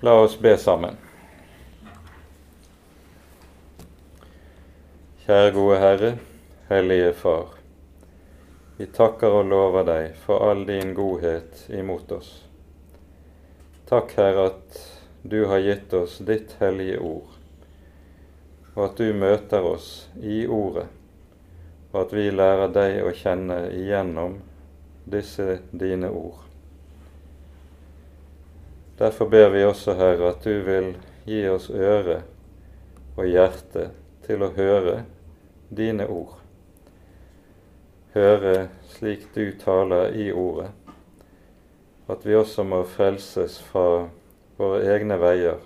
La oss be sammen. Kjære gode Herre, Hellige Far. Vi takker og lover deg for all din godhet imot oss. Takk, Herre, at du har gitt oss ditt hellige ord, og at du møter oss i ordet, og at vi lærer deg å kjenne igjennom disse dine ord. Derfor ber vi også, Herre, at du vil gi oss øre og hjerte til å høre dine ord. Høre slik du taler i ordet, at vi også må frelses fra våre egne veier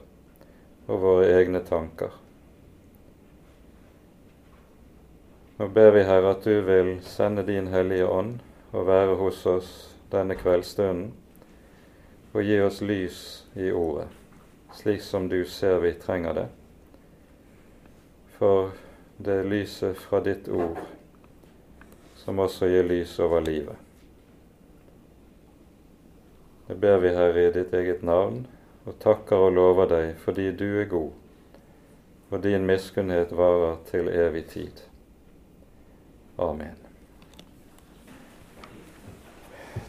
og våre egne tanker. Nå ber vi, Herre, at du vil sende din Hellige Ånd og være hos oss denne kveldsstunden og gi oss lys i ordet, slik som du ser vi trenger det. For det er lyset fra ditt ord som også gir lys over livet. Det ber vi, Herre, i ditt eget navn, og takker og lover deg fordi du er god, og din miskunnhet varer til evig tid. Amen.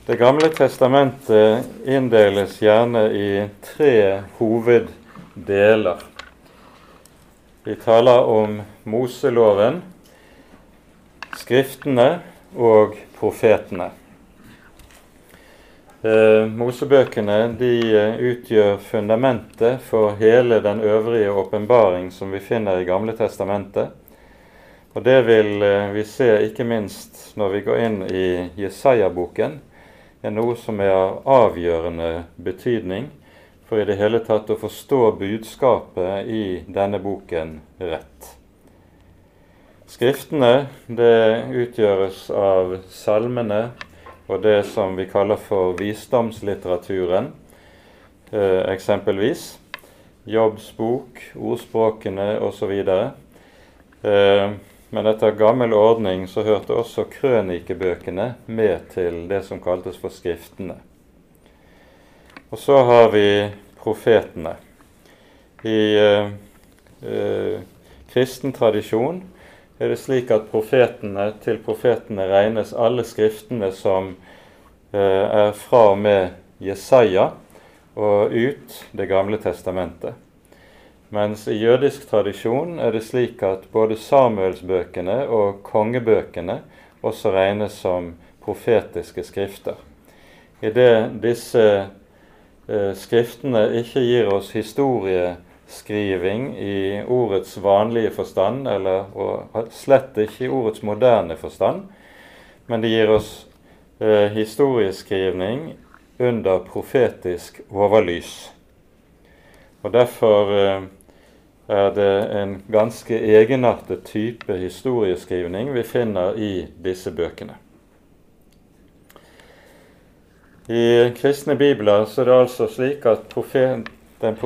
Det gamle testamentet inndeles gjerne i tre hoveddeler. Vi taler om Moseloven, Skriftene og profetene. Eh, Mosebøkene de eh, utgjør fundamentet for hele den øvrige åpenbaring som vi finner i Gamle testamentet. Og Det vil eh, vi se ikke minst når vi går inn i Jesaja-boken, er noe som er av avgjørende betydning for i det hele tatt å forstå budskapet i denne boken rett. Skriftene det utgjøres av salmene og det som vi kaller for visdomslitteraturen, eh, eksempelvis. Jobbs bok, ordspråkene osv. Eh, men etter gammel ordning så hørte også krønikebøkene med til det som kaltes for Skriftene. Og så har vi profetene. I eh, eh, kristen tradisjon er det slik at profetene, til profetene regnes alle skriftene som eh, er fra og med Jesaja og ut Det gamle testamentet. Mens i jødisk tradisjon er det slik at både Samuelsbøkene og kongebøkene også regnes som profetiske skrifter. Idet disse eh, skriftene ikke gir oss historieskriving i ordets vanlige forstand, eller og slett ikke i ordets moderne forstand, men det gir oss eh, historieskrivning under profetisk overlys. Og Derfor eh, er det en ganske egenartet type historieskrivning vi finner i disse bøkene. I kristne bibler så er det altså slik at profet, den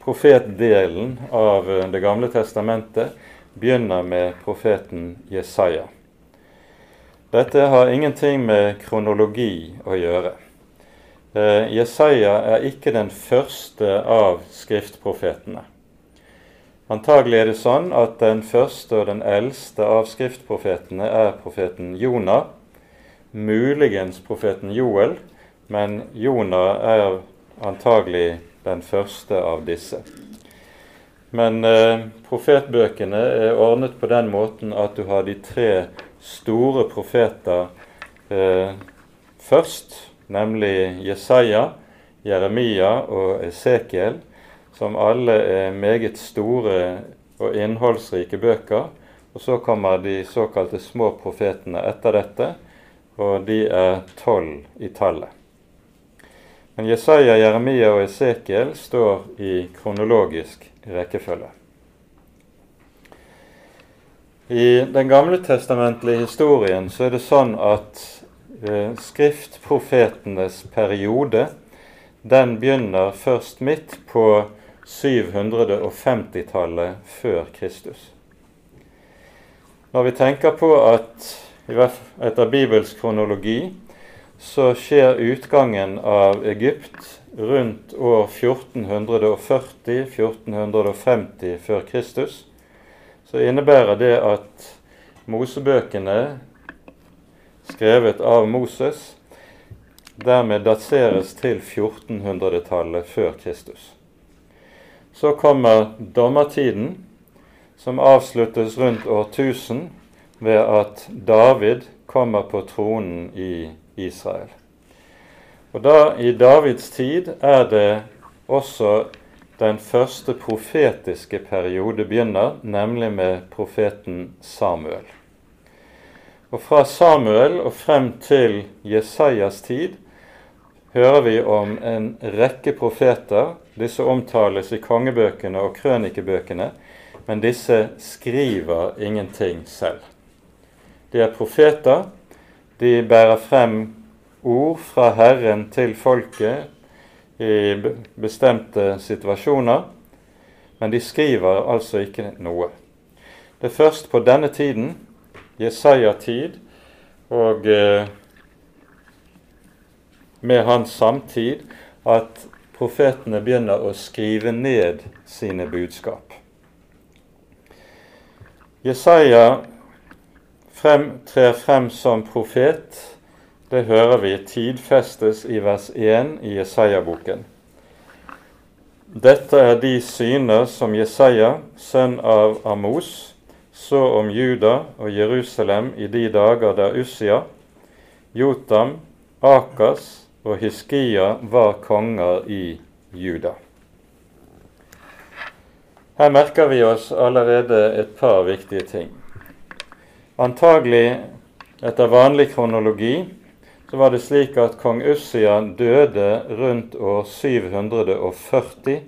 profetdelen av Det gamle testamentet begynner med profeten Jesaja. Dette har ingenting med kronologi å gjøre. Eh, Jesaja er ikke den første av skriftprofetene. Antagelig er det sånn at den første og den eldste av skriftprofetene er profeten Jonah, muligens profeten Joel, men Jonah er antagelig den første av disse. Men eh, profetbøkene er ordnet på den måten at du har de tre store profeter eh, først, nemlig Jesaja, Jeremia og Esekiel som alle er meget store og innholdsrike bøker. Og så kommer de såkalte små profetene etter dette, og de er tolv i tallet. Men Jesaja, Jeremia og Esekiel står i kronologisk rekkefølge. I den gamle testamentlige historien så er det sånn at eh, skriftprofetenes periode den begynner først midt på 750-tallet før Kristus. Når vi tenker på at etter bibelsk kronologi så skjer utgangen av Egypt rundt år 1440-1450 før Kristus, så innebærer det at Mosebøkene skrevet av Moses dermed dateres til 1400-tallet før Kristus. Så kommer dommertiden, som avsluttes rundt årtusen ved at David kommer på tronen i Israel. Og da, I Davids tid er det også den første profetiske periode begynner, nemlig med profeten Samuel. Og Fra Samuel og frem til Jesajas tid hører vi om en rekke profeter. Disse omtales i kongebøkene og krønikebøkene, men disse skriver ingenting selv. De er profeter. De bærer frem ord fra Herren til folket i bestemte situasjoner, men de skriver altså ikke noe. Det er først på denne tiden, Jesaja-tid, og eh, med hans samtid, at profetene begynner å skrive ned sine budskap. Jesaja frem, trer frem som profet. Det hører vi tidfestes i vers 1 i Jesaja-boken. Dette er de syner som Jesaja, sønn av Amos, så om Juda og Jerusalem i de dager der Ussia, Jotam, Akas og Hiskia var konger i Juda. Her merker vi oss allerede et par viktige ting. Antagelig etter vanlig kronologi så var det slik at kong Ussia døde rundt år 740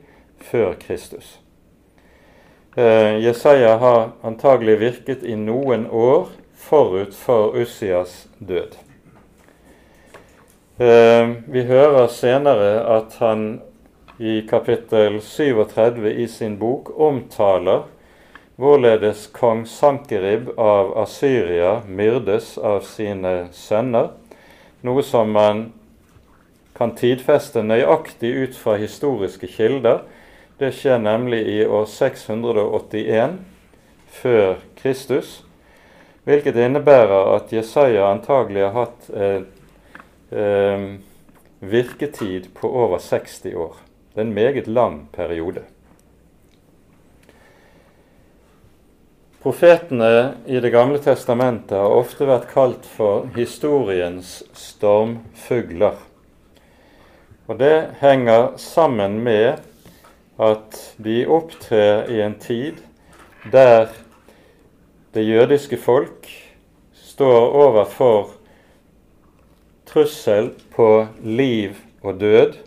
før Kristus. Eh, Jesaja har antagelig virket i noen år forut for Ussias død. Eh, vi hører senere at han i kapittel 37 i sin bok omtaler hvorledes kong Sankerib av Asyria myrdes av sine sønner, noe som man kan tidfeste nøyaktig ut fra historiske kilder. Det skjer nemlig i år 681 før Kristus, hvilket innebærer at Jesaja antagelig har hatt eh, eh, virketid på over 60 år. Det er en meget lang periode. Profetene i Det gamle testamentet har ofte vært kalt for historiens stormfugler. Og det henger sammen med at de opptrer i en tid der det jødiske folk står overfor trussel på liv og død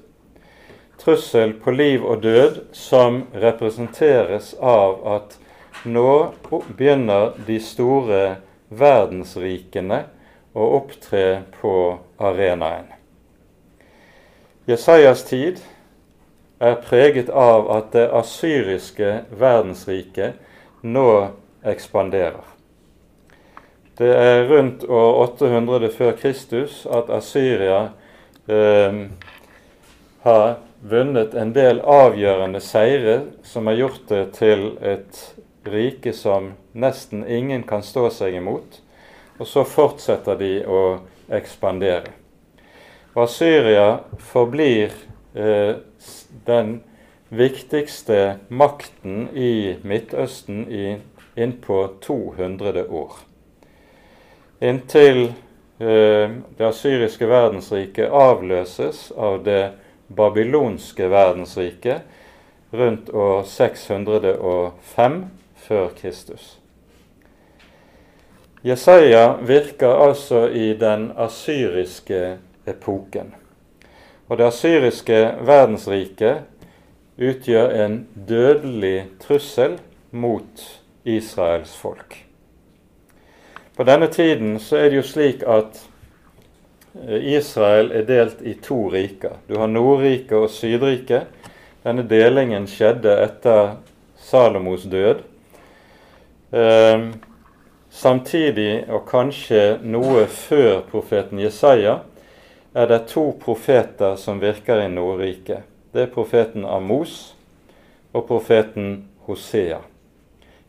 trussel på liv og død som representeres av at nå begynner de store verdensrikene å opptre på arenaen. Jesajas tid er preget av at det asyriske verdensriket nå ekspanderer. Det er rundt år 800 før Kristus at Asyria eh, har vunnet en del avgjørende seire som har gjort det til et rike som nesten ingen kan stå seg imot. Og så fortsetter de å ekspandere. Og Syria forblir eh, den viktigste makten i Midtøsten i innpå 200 år. Inntil eh, det asyriske verdensriket avløses av det babylonske verdensriket rundt år 605 før Kristus. Jesaja virker altså i den asyriske epoken. Og det asyriske verdensriket utgjør en dødelig trussel mot Israels folk. På denne tiden så er det jo slik at Eh, Israel er delt i to riker. Du har Nordriket og Sydriket. Denne delingen skjedde etter Salomos død. Eh, samtidig, og kanskje noe før profeten Jesaja, er det to profeter som virker i Nordriket. Det er profeten Amos og profeten Hosea.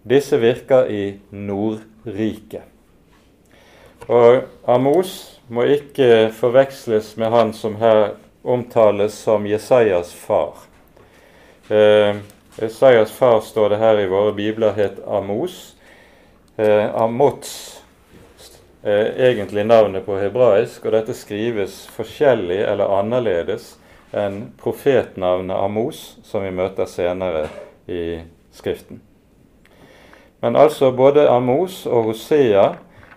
Disse virker i Nordriket. Og Amos må ikke forveksles med han som her omtales som Jesajas far. Eh, Jesajas far står det her i våre bibler het Amos. Eh, Amots er egentlig navnet på hebraisk, og dette skrives forskjellig eller annerledes enn profetnavnet Amos, som vi møter senere i Skriften. Men altså både Amos og Hosea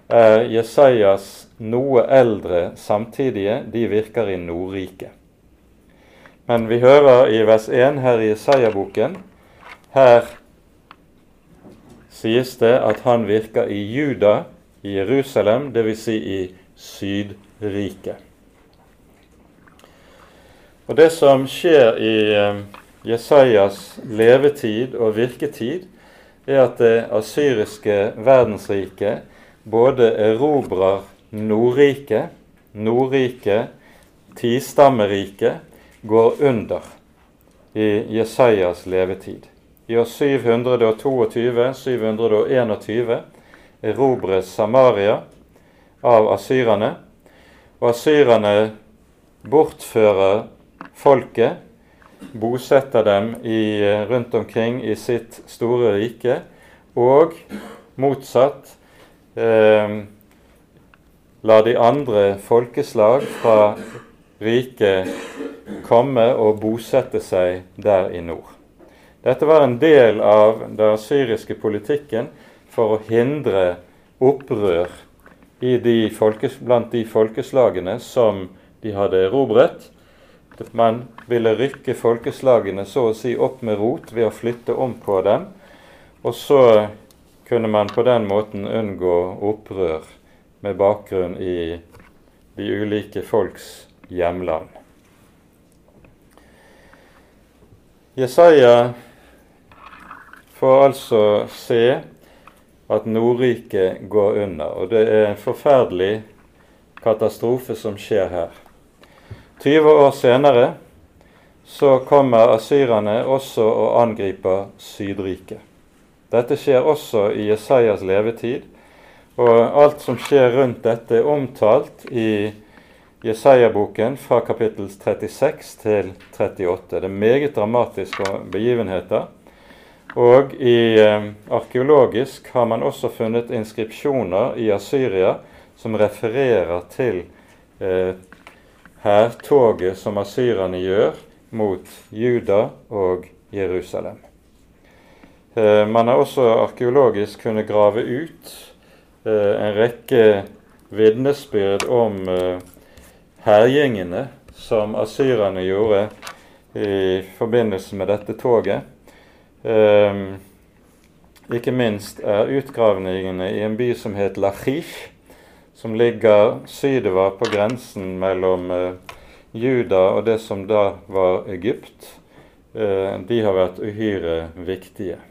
er Jesajas noe eldre samtidige. De virker i Nordriket. Men vi hører i vers 1 her i Jesaja-boken Her sies det at han virker i Juda, i Jerusalem, dvs. Si i Sydriket. Og Det som skjer i eh, Jesajas levetid og virketid, er at det asyriske verdensriket både erobrer Nordriket, Nordriket, Tistammeriket, går under i Jesajas levetid. I år 722-721 erobres Samaria av asyrerne, og asyrerne bortfører folket, bosetter dem i, rundt omkring i sitt store rike, og motsatt eh, lar de andre folkeslag fra riket komme og bosette seg der i nord. Dette var en del av den syriske politikken for å hindre opprør de folkes, blant de folkeslagene som de hadde erobret. Man ville rykke folkeslagene så å si opp med rot ved å flytte om på dem. Og så kunne man på den måten unngå opprør med bakgrunn i de ulike folks hjemland. Jesaja får altså se at Nordriket går under, og det er en forferdelig katastrofe som skjer her. 20 år senere så kommer asyrerne også og angriper Sydriket. Dette skjer også i Jesajas levetid, og alt som skjer rundt dette, er omtalt i Jesaja-boken fra kapittel 36 til 38. Det er meget dramatiske begivenheter. Og i eh, arkeologisk har man også funnet inskripsjoner i Asyria som refererer til eh, som asyrerne gjør mot Juda og Jerusalem. Eh, man har også arkeologisk kunnet grave ut eh, en rekke vitnesbyrd om eh, herjingene som asyrerne gjorde i forbindelse med dette toget. Ikke minst er utgravningene i en by som het Lachif, som ligger sydover på grensen mellom Juda og det som da var Egypt. De har vært uhyre viktige.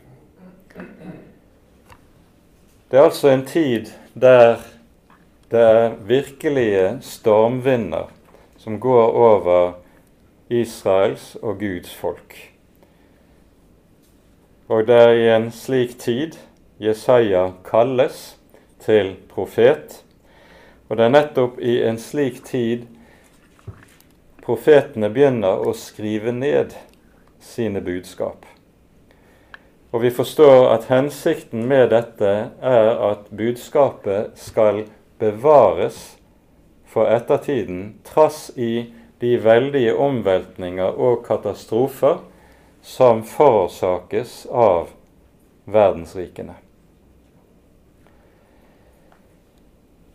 Det er altså en tid der det er virkelige stormvinder som går over Israels og Guds folk. Og det er i en slik tid Jesaja kalles til profet. Og det er nettopp i en slik tid profetene begynner å skrive ned sine budskap. Og vi forstår at hensikten med dette er at budskapet skal bevares for ettertiden, trass i de veldige omveltninger og katastrofer som forårsakes av verdensrikene.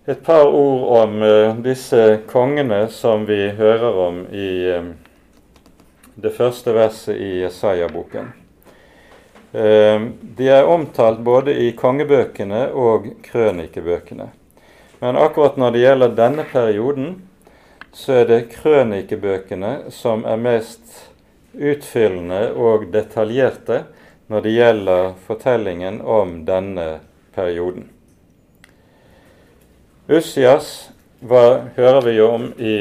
Et par ord om uh, disse kongene som vi hører om i uh, det første verset i Jesaja-boken. Uh, de er omtalt både i kongebøkene og krønikebøkene. Men akkurat når det gjelder denne perioden, så er det krønikebøkene som er mest utfyllende og detaljerte når det gjelder fortellingen om denne perioden. Ussias hører vi om i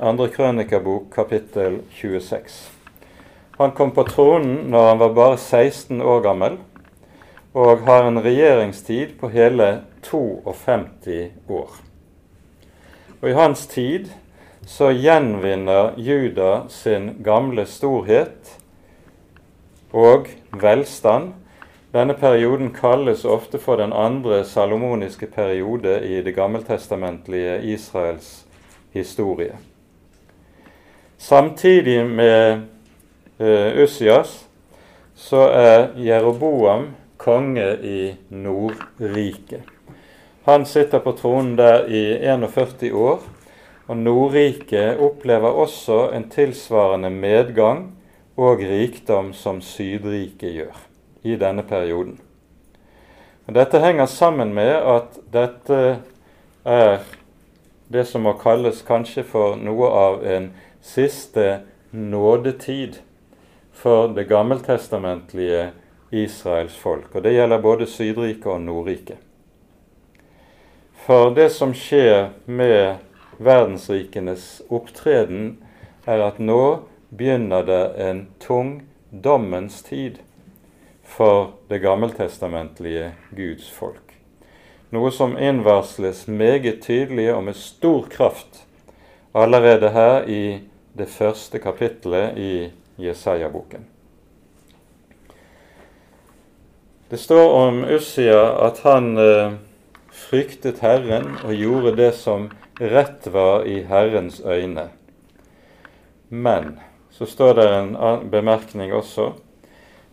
andre krønikabok kapittel 26. Han kom på tronen når han var bare 16 år gammel, og har en regjeringstid på hele 52 år. Og I hans tid så gjenvinner Juda sin gamle storhet og velstand denne perioden kalles ofte for den andre salomoniske periode i det gammeltestamentlige Israels historie. Samtidig med Ussias så er Jeroboam konge i Nordriket. Han sitter på tronen der i 41 år, og Nordriket opplever også en tilsvarende medgang og rikdom som Sydriket gjør i denne perioden. Og dette henger sammen med at dette er det som må kalles kanskje for noe av en siste nådetid for det gammeltestamentlige Israels folk. Og det gjelder både Sydriket og Nordriket. For det som skjer med verdensrikenes opptreden, er at nå begynner det en tung dommens tid for det gammeltestamentlige Guds folk. Noe som innvarsles meget tydelig og med stor kraft allerede her i det første kapittelet i Jesaja-boken. Det står om Ussia at han eh, fryktet Herren og gjorde det som rett var i Herrens øyne. Men så står det en bemerkning også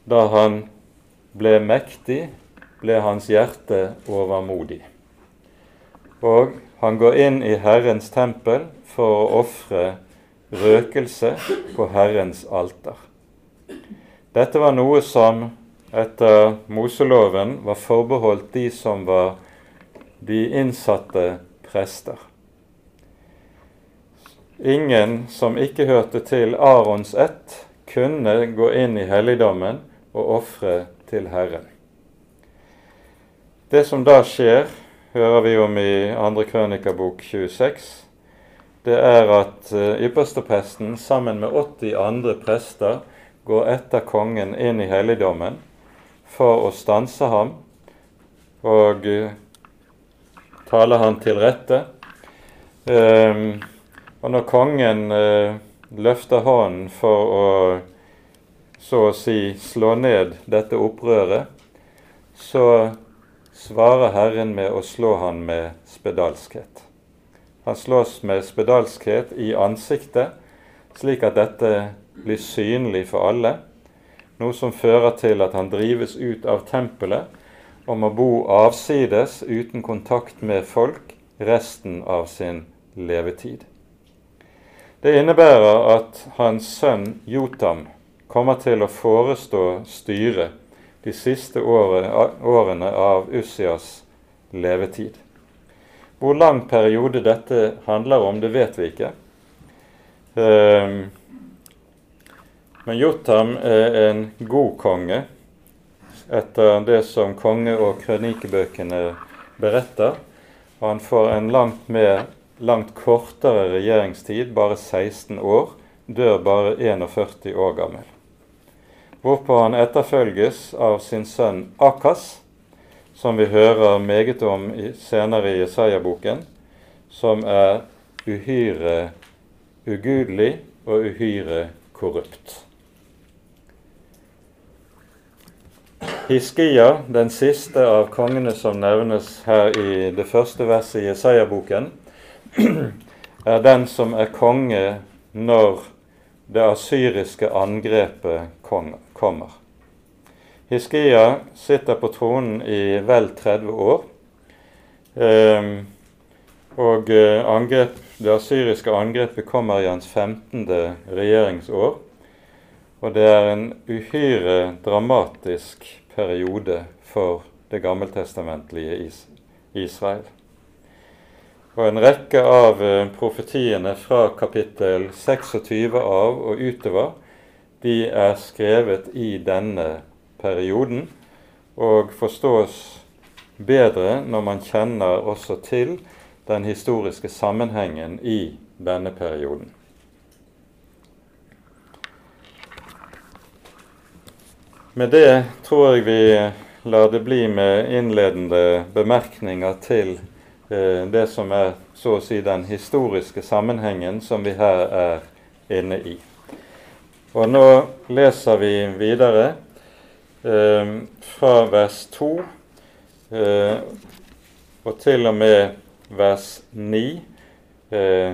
da han ble mektig, ble hans hjerte overmodig. Og han går inn i Herrens tempel for å ofre røkelse på Herrens alter. Dette var noe som etter Moseloven var forbeholdt de som var de innsatte prester. Ingen som ikke hørte til Arons ett, kunne gå inn i helligdommen og ofre til Herren. Det som da skjer, hører vi om i 2. Krønikabok 26. Det er at ypperstepresten sammen med 80 andre prester går etter kongen inn i helligdommen for å stanse ham og uh, tale han til rette. Um, og når kongen uh, løfter hånden for å så å si slå ned dette opprøret, så svarer Herren med å slå han med spedalskhet. Han slås med spedalskhet i ansiktet, slik at dette blir synlig for alle, noe som fører til at han drives ut av tempelet og må bo avsides uten kontakt med folk resten av sin levetid. Det innebærer at hans sønn Jotam kommer til å forestå styret de siste årene av Ussias levetid. Hvor lang periode dette handler om, det vet vi ikke. Ehm, men Jotam er en god konge etter det som konge- og kronikebøkene beretter. Han får en langt, mer, langt kortere regjeringstid, bare 16 år, dør bare 41 år gammel hvorpå han etterfølges av sin sønn Akas, som vi hører meget om senere i Jesaja-boken, som er uhyre ugudelig og uhyre korrupt. Hiskia, den siste av kongene som nevnes her i det første verset i Jesaja-boken, er den som er konge når det asyriske angrepet kommer. Hiskia sitter på tronen i vel 30 år. Ehm, og eh, angrep, det asyriske angrepet kommer i hans 15. regjeringsår. Og det er en uhyre dramatisk periode for det gammeltestamentlige Israel. Og en rekke av eh, profetiene fra kapittel 26 av og utover, de er skrevet i denne perioden og forstås bedre når man kjenner også til den historiske sammenhengen i denne perioden. Med det tror jeg vi lar det bli med innledende bemerkninger til eh, det som er så å si den historiske sammenhengen som vi her er inne i. Og nå leser vi videre fra vers 2 eh, og til og med vers 9 eh,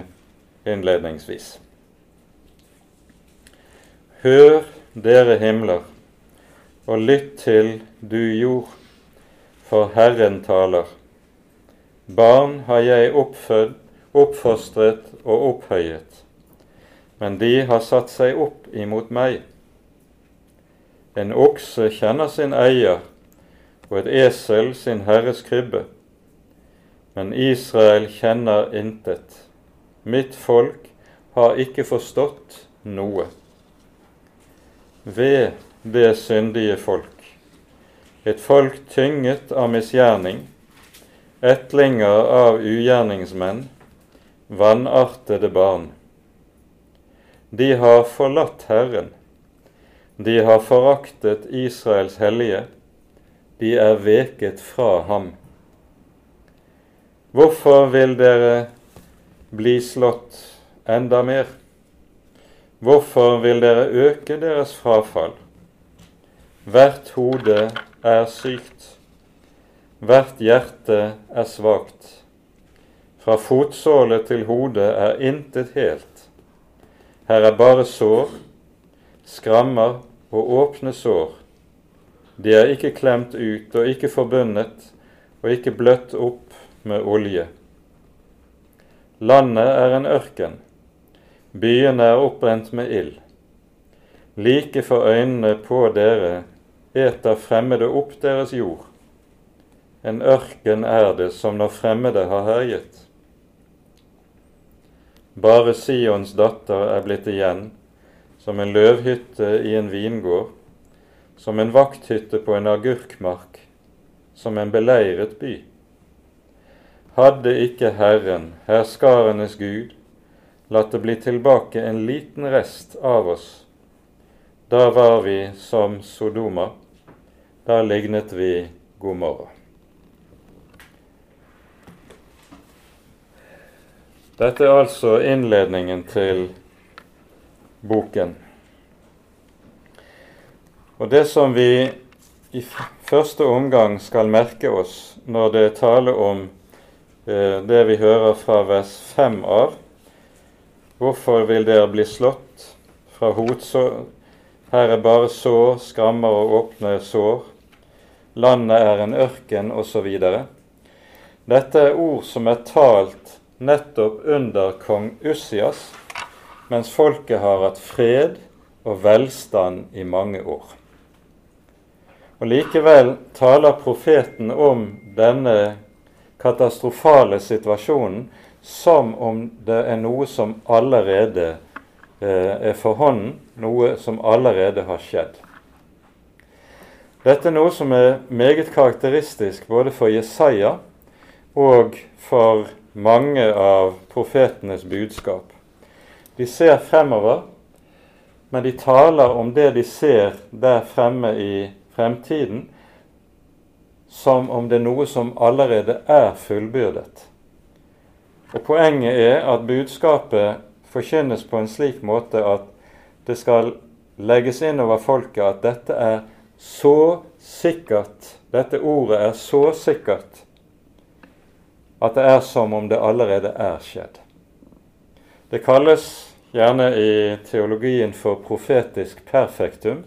innledningsvis. Hør, dere himler, og lytt til du jord, for Herren taler. Barn har jeg oppfødd, oppfostret og opphøyet, men de har satt seg opp imot meg. En okse kjenner sin eier, og et esel sin herres krybbe. Men Israel kjenner intet. Mitt folk har ikke forstått noe. Ved det syndige folk. Et folk tynget av misgjerning, etlinger av ugjerningsmenn, vanartede barn. De har forlatt Herren. De har foraktet Israels hellige. De er veket fra ham. Hvorfor vil dere bli slått enda mer? Hvorfor vil dere øke deres frafall? Hvert hode er sykt, hvert hjerte er svakt. Fra fotsåle til hode er intet helt. Her er bare sår, skrammer og åpne sår. De er ikke klemt ut og ikke forbundet og ikke bløtt opp med olje. Landet er en ørken, byene er oppbrent med ild. Like for øynene på dere eter fremmede opp deres jord. En ørken er det som når fremmede har herjet. Bare Sions datter er blitt igjen, som en løvhytte i en vingård, som en vakthytte på en agurkmark, som en beleiret by. Hadde ikke Herren, herskarenes Gud, latt det bli tilbake en liten rest av oss, da var vi som Sodoma da lignet vi God morgen. Dette er altså innledningen til boken. Og Det som vi i første omgang skal merke oss når det er tale om eh, det vi hører fra vers 5 av Hvorfor vil dere bli slått fra hodsår? Her er bare sår, skrammer og åpne sår landet er en ørken osv. Dette er ord som er talt nettopp under kong Ussias, mens folket har hatt fred og velstand i mange år. Og Likevel taler profeten om denne katastrofale situasjonen som om det er noe som allerede eh, er for hånden, noe som allerede har skjedd. Dette er noe som er meget karakteristisk både for Jesaja og for mange av profetenes budskap. De ser fremover, men de taler om det de ser der fremme i fremtiden, som om det er noe som allerede er fullbyrdet. Og Poenget er at budskapet forkynnes på en slik måte at det skal legges inn over folket at dette er så sikkert Dette ordet er så sikkert at det er som om det allerede er skjedd. Det kalles gjerne i teologien for profetisk perfektum,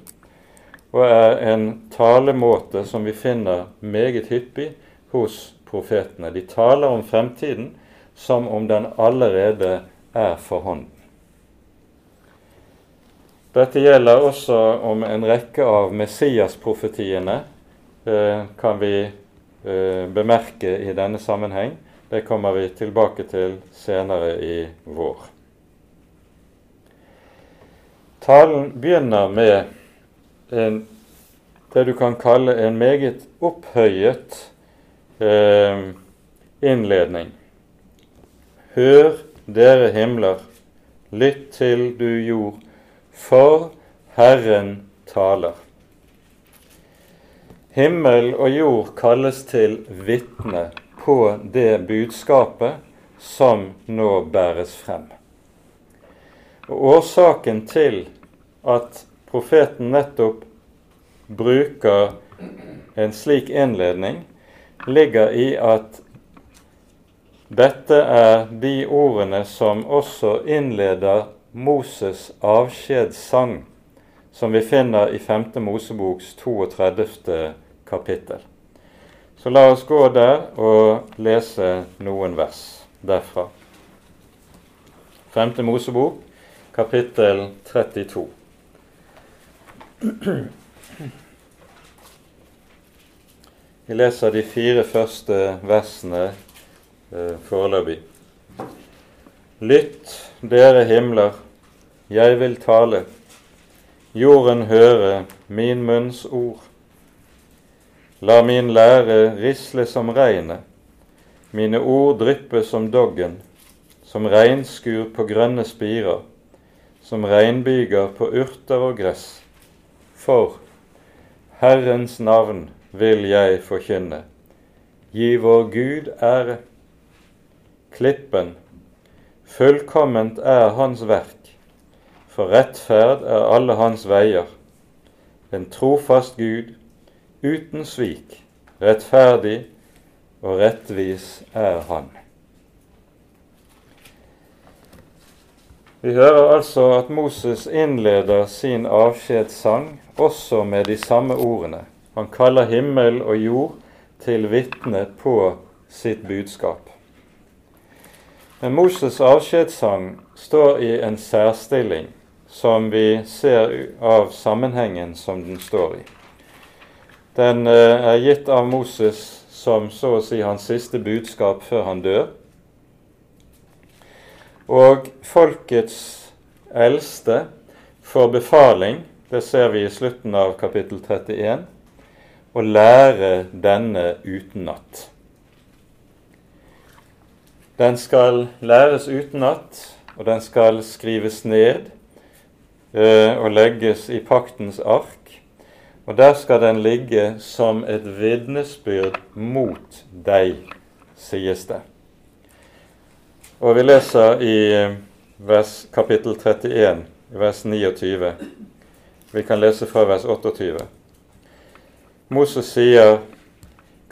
og er en talemåte som vi finner meget hyppig hos profetene. De taler om fremtiden som om den allerede er for hånden. Dette gjelder også om en rekke av Messias-profetiene, eh, kan vi eh, bemerke i denne sammenheng. Det kommer vi tilbake til senere i vår. Talen begynner med en, det du kan kalle en meget opphøyet eh, innledning hør dere himler, lytt til du jord, for Herren taler. Himmel og jord kalles til vitne på det budskapet som nå bæres frem. Og Årsaken til at profeten nettopp bruker en slik innledning, ligger i at dette er de ordene som også innleder Moses' avskjedssang, som vi finner i 5. Moseboks 32. kapittel. Så la oss gå der og lese noen vers derfra. 5. Mosebok, kapittel 32. Vi leser de fire første versene eh, foreløpig. Lytt, dere himler, jeg vil tale. Jorden høre min munns ord. La min lære risle som regnet, mine ord dryppe som doggen, som regnskur på grønne spirer, som regnbyger på urter og gress. For Herrens navn vil jeg forkynne. Gi vår Gud ære. Klippen, fullkomment er hans verk, for rettferd er alle hans veier. En trofast Gud, uten svik, rettferdig og rettvis er han. Vi hører altså at Moses innleder sin avskjedssang også med de samme ordene. Han kaller himmel og jord til vitne på sitt budskap. Men Moses' avskjedssang står i en særstilling som vi ser av sammenhengen som den står i. Den eh, er gitt av Moses som så å si hans siste budskap før han dør. Og folkets eldste får befaling, det ser vi i slutten av kapittel 31, å lære denne utenat. Den skal læres utenat, og den skal skrives ned eh, og legges i paktens ark. Og der skal den ligge som et vitnesbyrd mot deg, sies det. Og vi leser i eh, vers, kapittel 31, vers 29. Vi kan lese fra vers 28. Moses sier,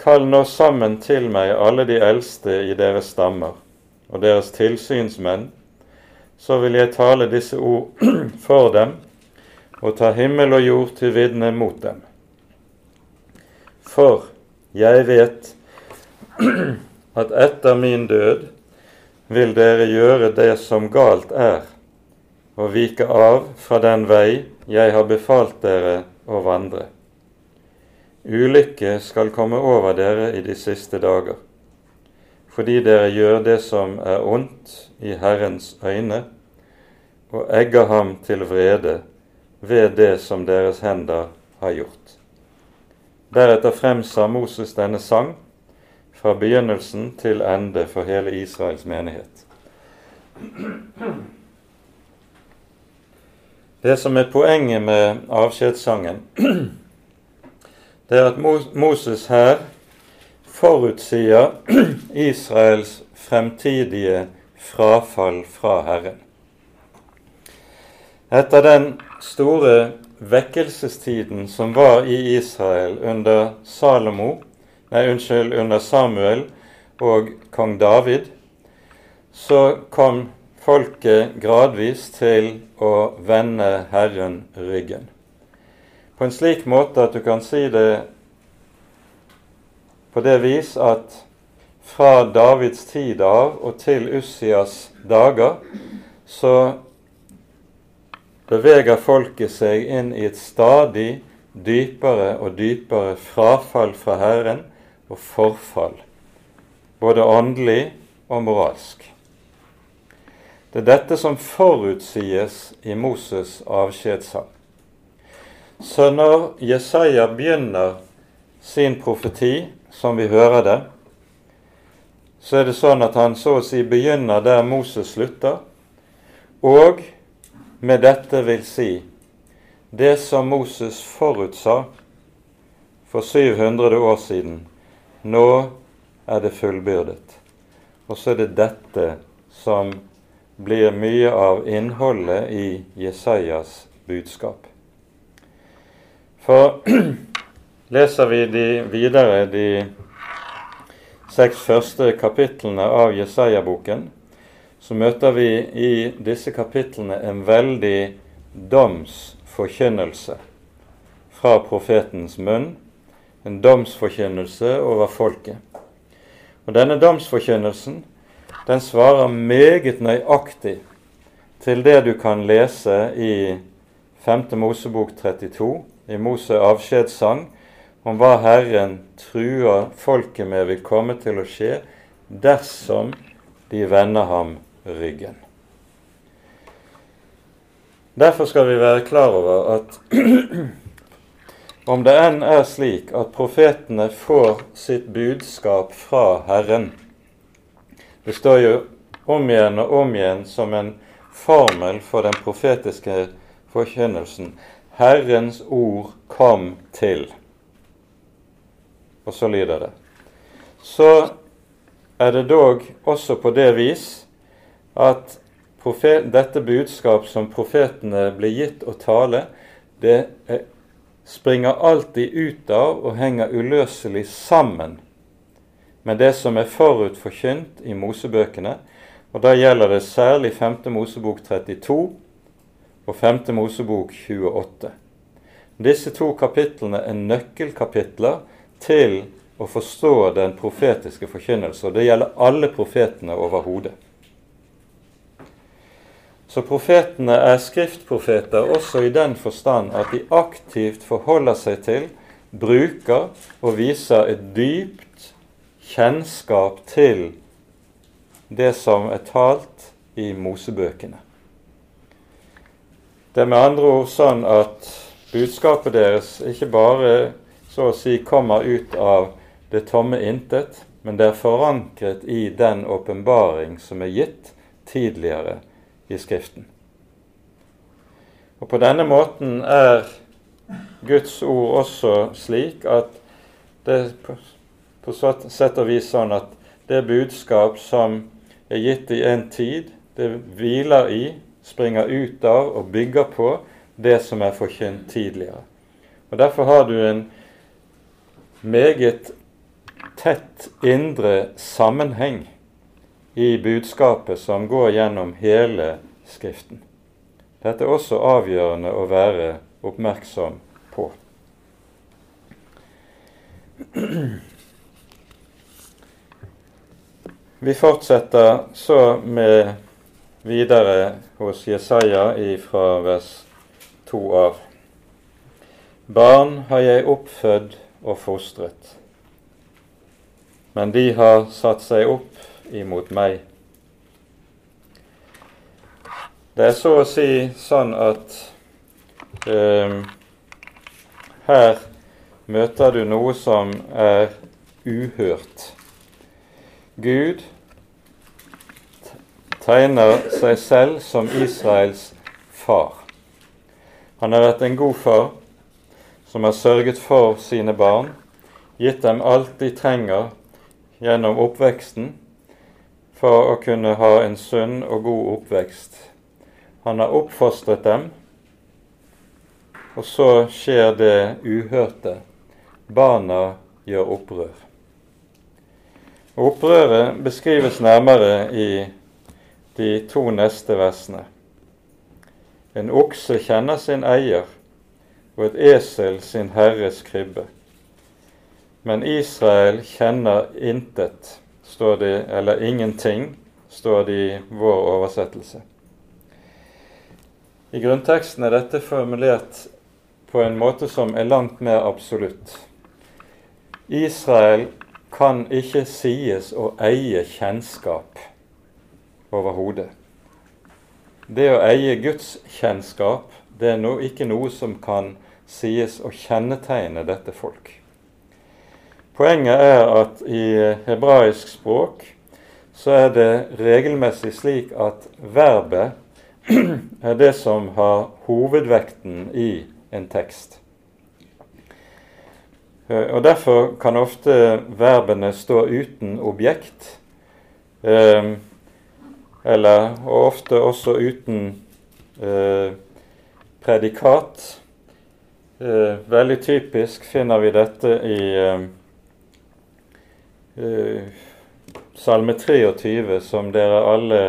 Kall nå sammen til meg alle de eldste i deres stammer og deres tilsynsmenn, så vil jeg tale disse ord for dem og ta himmel og jord til vitne mot dem. For jeg vet at etter min død vil dere gjøre det som galt er, og vike av fra den vei jeg har befalt dere å vandre. Ulykke skal komme over dere i de siste dager, fordi dere gjør det som er ondt i Herrens øyne, og egger ham til vrede ved det som deres hender har gjort. Deretter fremsa Moses denne sang fra begynnelsen til ende for hele Israels menighet. Det som er poenget med avskjedssangen, det er at Moses her forutsier Israels fremtidige frafall fra Herren. Etter den store vekkelsestiden som var i Israel under Salomo, nei, unnskyld, under Samuel og kong David, så kom folket gradvis til å vende Herren ryggen. På en slik måte at du kan si det på det vis at fra Davids tid av og til Ussias dager så beveger folket seg inn i et stadig dypere og dypere frafall fra Herren og forfall, både åndelig og moralsk. Det er dette som forutsies i Moses' avskjedssang. Så når Jesaja begynner sin profeti, som vi hører det, så er det sånn at han så å si begynner der Moses slutter, og med dette vil si det som Moses forutsa for 700 år siden, nå er det fullbyrdet. Og så er det dette som blir mye av innholdet i Jesajas budskap. For leser vi de videre de seks første kapitlene av Jesaja-boken, så møter vi i disse kapitlene en veldig domsforkynnelse fra profetens munn. En domsforkynnelse over folket. Og Denne domsforkynnelsen den svarer meget nøyaktig til det du kan lese i 5. Mosebok 32, i Mose avskjedssang, om hva Herren truer folket med vil komme til å skje dersom de vender ham ryggen. Derfor skal vi være klar over at om det enn er slik at profetene får sitt budskap fra Herren Det står jo om igjen og om igjen som en formel for den profetiske forkynnelsen. Herrens ord kom til. Og så lyder det. Så er det dog også på det vis at profet, dette budskap som profetene blir gitt å tale, det er, springer alltid ut av og henger uløselig sammen med det som er forut forkynt i Mosebøkene. Og Da gjelder det særlig 5. Mosebok 32 og 5. Mosebok 28. Disse to kapitlene er nøkkelkapitler til å forstå den profetiske forkynnelse. Og det gjelder alle profetene overhodet. Så profetene er skriftprofeter også i den forstand at de aktivt forholder seg til, bruker og viser et dypt kjennskap til det som er talt i Mosebøkene. Det er med andre ord sånn at budskapet deres ikke bare så å si kommer ut av det tomme intet, men det er forankret i den åpenbaring som er gitt tidligere i Skriften. Og På denne måten er Guds ord også slik at det på sett og vis sånn at det budskap som er gitt i en tid, det hviler i, springer ut av og bygger på det som er forkynt tidligere. Og Derfor har du en meget tett indre sammenheng i budskapet som går gjennom hele Skriften. Dette er også avgjørende å være oppmerksom på. Vi fortsetter så med videre hos Jesaja fra vers 2 av. Barn har jeg oppfødd og fostret, men de har satt seg opp imot meg. Det er så å si sånn at eh, her møter du noe som er uhørt. Gud tegner seg selv som Israels far. Han har vært en god far som har sørget for sine barn, gitt dem alt de trenger gjennom oppveksten, for å kunne ha en sunn og god oppvekst. Han har oppfostret dem, og så skjer det uhørte. Barna gjør opprør. Opprøret beskrives nærmere i de to neste versene. En okse kjenner sin eier, og et esel sin herres krybbe. Men Israel kjenner intet står det, eller ingenting, står det i vår oversettelse. I grunnteksten er dette formulert på en måte som er langt mer absolutt. Israel kan ikke sies å eie kjennskap overhodet. Det å eie Guds kjennskap, det er no, ikke noe som kan sies å kjennetegne dette folk. Poenget er at i hebraisk språk så er det regelmessig slik at verbet er det som har hovedvekten i en tekst. Og Derfor kan ofte verbene stå uten objekt, eh, eller og ofte også uten eh, predikat. Eh, veldig typisk finner vi dette i eh, eh, Salme 23, som dere alle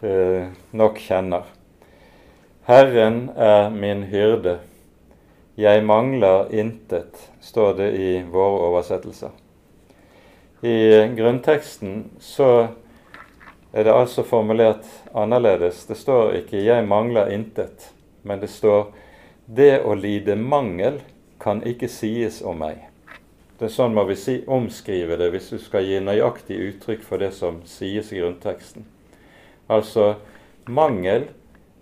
eh, nok kjenner. Herren er min hyrde, jeg mangler intet, står det i våre oversettelser. I grunnteksten så er det altså formulert annerledes. Det står ikke 'jeg mangler intet', men det står 'det å lide mangel kan ikke sies om meg'. Det er sånn må vi si, omskrive det hvis du skal gi nøyaktig uttrykk for det som sies i grunnteksten. Altså mangel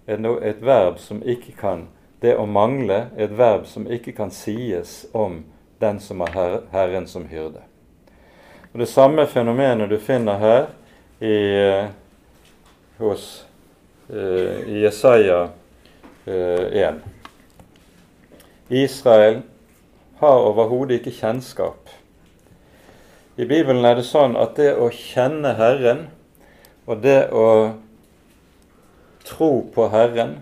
er et verb som ikke kan Det å mangle er et verb som ikke kan sies om den som har her, Herren som hyrde. Og Det samme fenomenet du finner her i, eh, hos, uh, Jesaja uh, 1. Israel har overhodet ikke kjennskap. I Bibelen er det sånn at det å kjenne Herren og det å tro på Herren,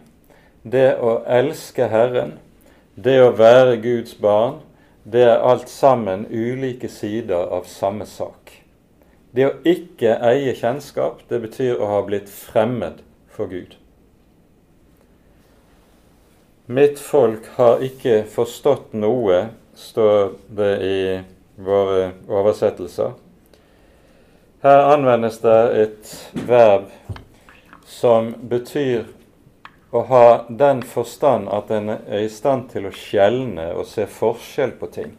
det å elske Herren, det å være Guds barn, det er alt sammen ulike sider av samme sak. Det å ikke eie kjennskap, det betyr å ha blitt fremmed for Gud. Mitt folk har ikke forstått noe står det i våre oversettelser. Her anvendes det et verb som betyr å ha den forstand at en er i stand til å skjelne og se forskjell på ting.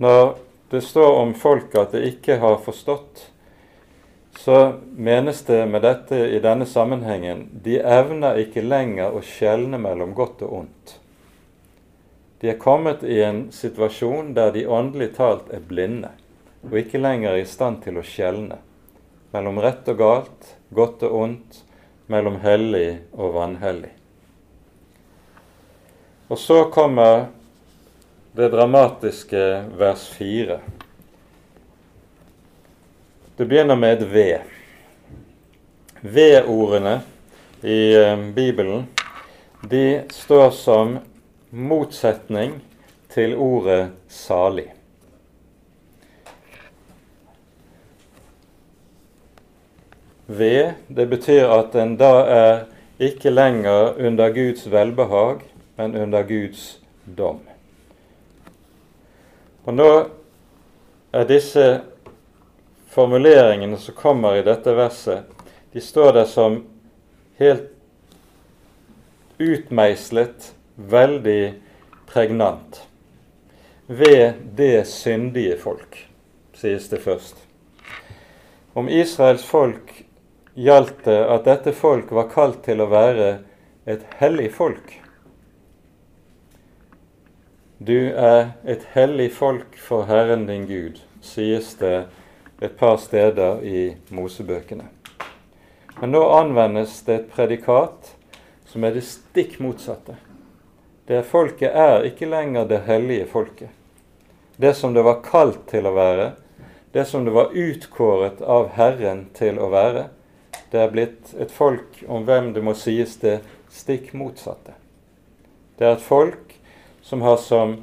Når det står om folk at de ikke har forstått, så menes det med dette i denne sammenhengen de evner ikke lenger å skjelne mellom godt og ondt. De er kommet i en situasjon der de åndelig talt er blinde og ikke lenger er i stand til å skjelne mellom rett og galt, godt og ondt, mellom hellig og vanhellig. Og så kommer det dramatiske vers 4. Det begynner med et V. V-ordene i eh, Bibelen de står som motsetning til ordet 'salig'. Ved, det betyr at en da er ikke lenger under Guds velbehag, men under Guds dom. Og nå er disse formuleringene som kommer i dette verset, de står der som helt utmeislet veldig pregnant. Ved det syndige folk, sies det først. Om Israels folk gjaldt det at dette folk var kalt til å være et hellig folk. Du er et hellig folk for Herren din Gud, sies det et par steder i Mosebøkene. Men nå anvendes det et predikat som er det stikk motsatte. Det folket er ikke lenger det hellige folket. Det som det var kalt til å være, det som det var utkåret av Herren til å være, det er blitt et folk om hvem det må sies det stikk motsatte. Det er et folk som har som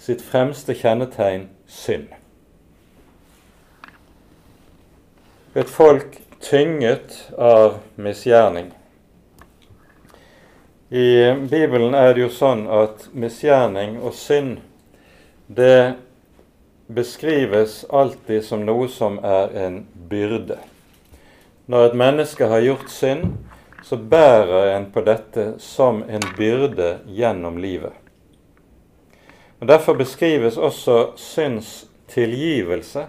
sitt fremste kjennetegn synd. Et folk tynget av misgjerning. I Bibelen er det jo sånn at misgjerning og synd det beskrives alltid som noe som er en byrde. Når et menneske har gjort synd, så bærer en på dette som en byrde gjennom livet. Og Derfor beskrives også synds tilgivelse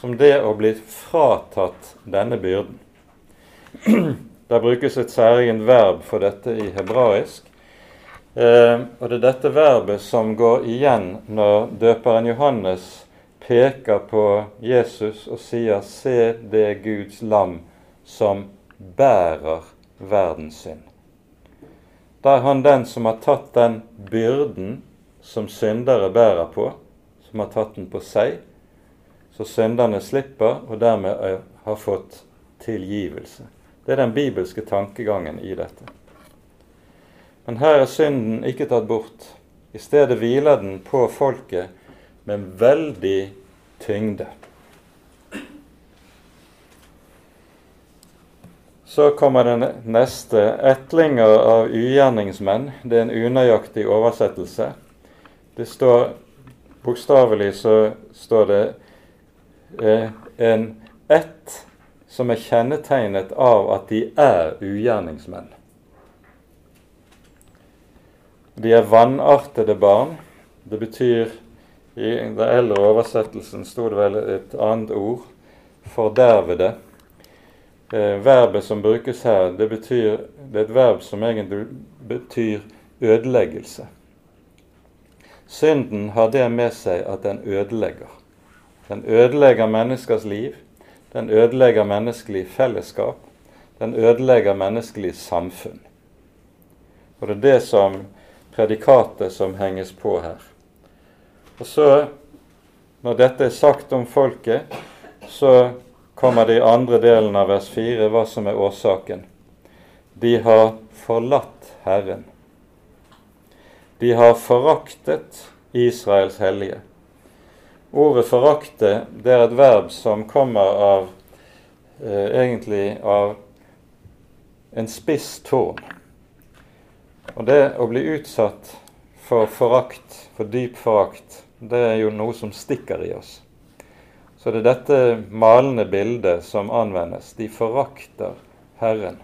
som det å bli fratatt denne byrden. Det brukes et særegent verb for dette i hebraisk. Eh, og det er dette verbet som går igjen når døperen Johannes peker på Jesus og sier 'Se det Guds lam som bærer verdens synd'. Da er han den som har tatt den byrden som syndere bærer på, som har tatt den på seg, så synderne slipper og dermed har fått tilgivelse. Det er den bibelske tankegangen i dette. Men her er synden ikke tatt bort. I stedet hviler den på folket med veldig tyngde. Så kommer den neste. Etlinger av ugjerningsmenn. Det er en unøyaktig oversettelse. Det står Bokstavelig så står det eh, en ett som er kjennetegnet av at de er ugjerningsmenn. De er vanartede barn. Det betyr I den eldre oversettelsen sto det vel et annet ord. Fordervede. Eh, verbet som brukes her, det, betyr, det er et verb som egentlig betyr ødeleggelse. Synden har det med seg at den ødelegger. Den ødelegger menneskers liv. Den ødelegger menneskelig fellesskap. Den ødelegger menneskelig samfunn. Og det er det som predikatet som henges på her. Og så, når dette er sagt om folket, så kommer det i andre delen av vers 4 hva som er årsaken. De har forlatt Herren. De har foraktet Israels hellige. Ordet 'forakte' det er et verb som kommer av eh, egentlig av en spiss tårn. Og det å bli utsatt for forakt, for dyp forakt, det er jo noe som stikker i oss. Så det er dette malende bildet som anvendes. De forakter Herren.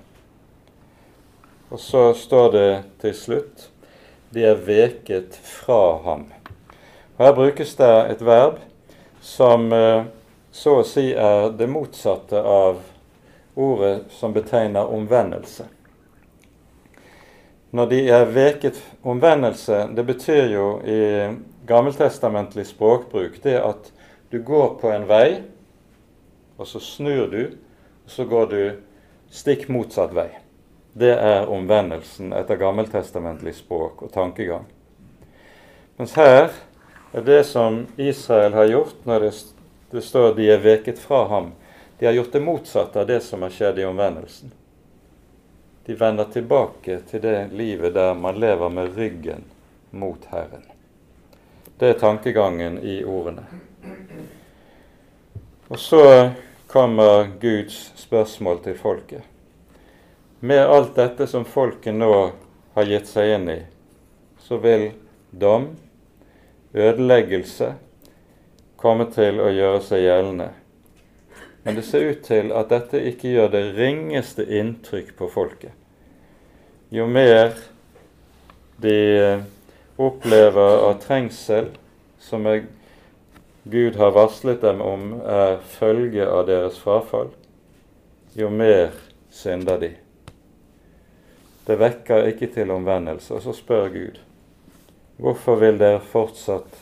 Og så står det til slutt de er veket fra ham. Her brukes det et verb som eh, så å si er det motsatte av ordet som betegner omvendelse. Når de er veket omvendelse, det betyr jo i gammeltestamentlig språkbruk det at du går på en vei, og så snur du, og så går du stikk motsatt vei. Det er omvendelsen etter gammeltestamentlig språk og tankegang. Mens her er det som Israel har gjort når det, det står de er veket fra ham. De har gjort det motsatte av det som har skjedd i omvendelsen. De vender tilbake til det livet der man lever med ryggen mot Herren. Det er tankegangen i ordene. Og så kommer Guds spørsmål til folket. Med alt dette som folket nå har gitt seg inn i, så vil dom, ødeleggelse, komme til å gjøre seg gjeldende men det ser ut til at dette ikke gjør det ringeste inntrykk på folket. Jo mer de opplever av trengsel som er, Gud har varslet dem om er følge av deres frafall, jo mer synder de. Det vekker ikke til omvendelse. Og så spør Gud hvorfor vil dere fortsatt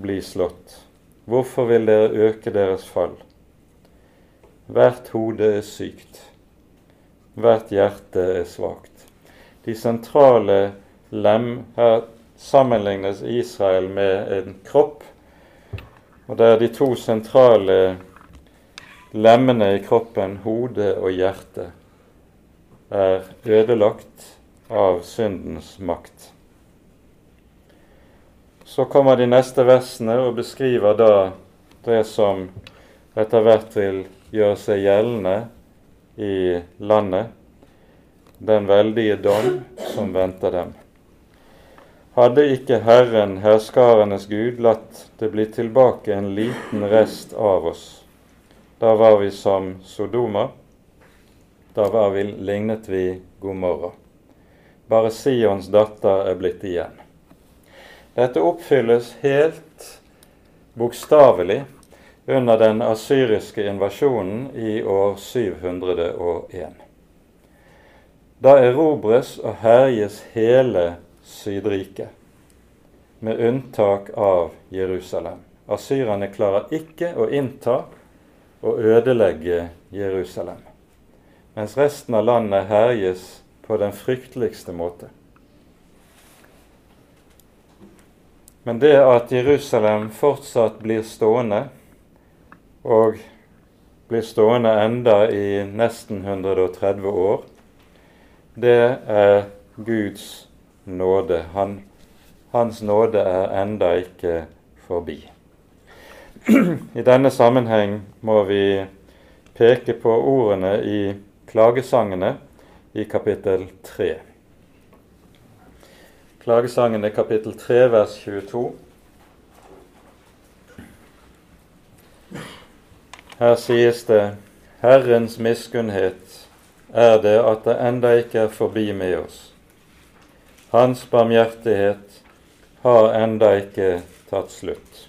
bli slått? Hvorfor vil dere øke deres fall? Hvert hode er sykt. Hvert hjerte er svakt. De sentrale lem Her sammenlignes Israel med en kropp. Og det er de to sentrale lemmene i kroppen, hode og hjerte, er ødelagt av syndens makt. Så kommer de neste versene og beskriver da det som etter hvert vil gjøre seg gjeldende i landet, den veldige dom som venter dem. Hadde ikke Herren, herskarenes Gud, latt det bli tilbake en liten rest av oss, da var vi som Sodoma, da var vi, lignet vi Gomorra. Bare Sions datter er blitt igjen. Dette oppfylles helt bokstavelig under den asyriske invasjonen i år 701. Da erobres og herjes hele Sydriket, med unntak av Jerusalem. asyrerne klarer ikke å innta og ødelegge Jerusalem, mens resten av landet herjes på den frykteligste måte. Men det at Jerusalem fortsatt blir stående, og blir stående enda i nesten 130 år, det er Guds nåde. Han, hans nåde er enda ikke forbi. I denne sammenheng må vi peke på ordene i klagesangene i kapittel 3. Klagesangene kapittel 3 vers 22. Her sies det Herrens miskunnhet er det at det enda ikke er forbi med oss. Hans barmhjertighet har enda ikke tatt slutt.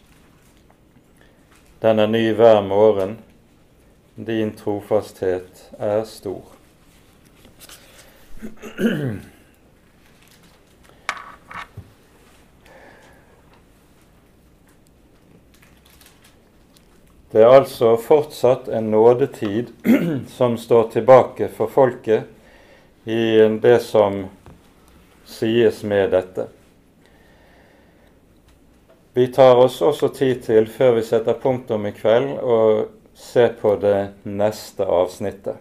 Den er ny hver morgen. Din trofasthet er stor. Det er altså fortsatt en nådetid som står tilbake for folket i det som sies med dette. Vi tar oss også tid til, før vi setter punktum i kveld, å se på det neste avsnittet.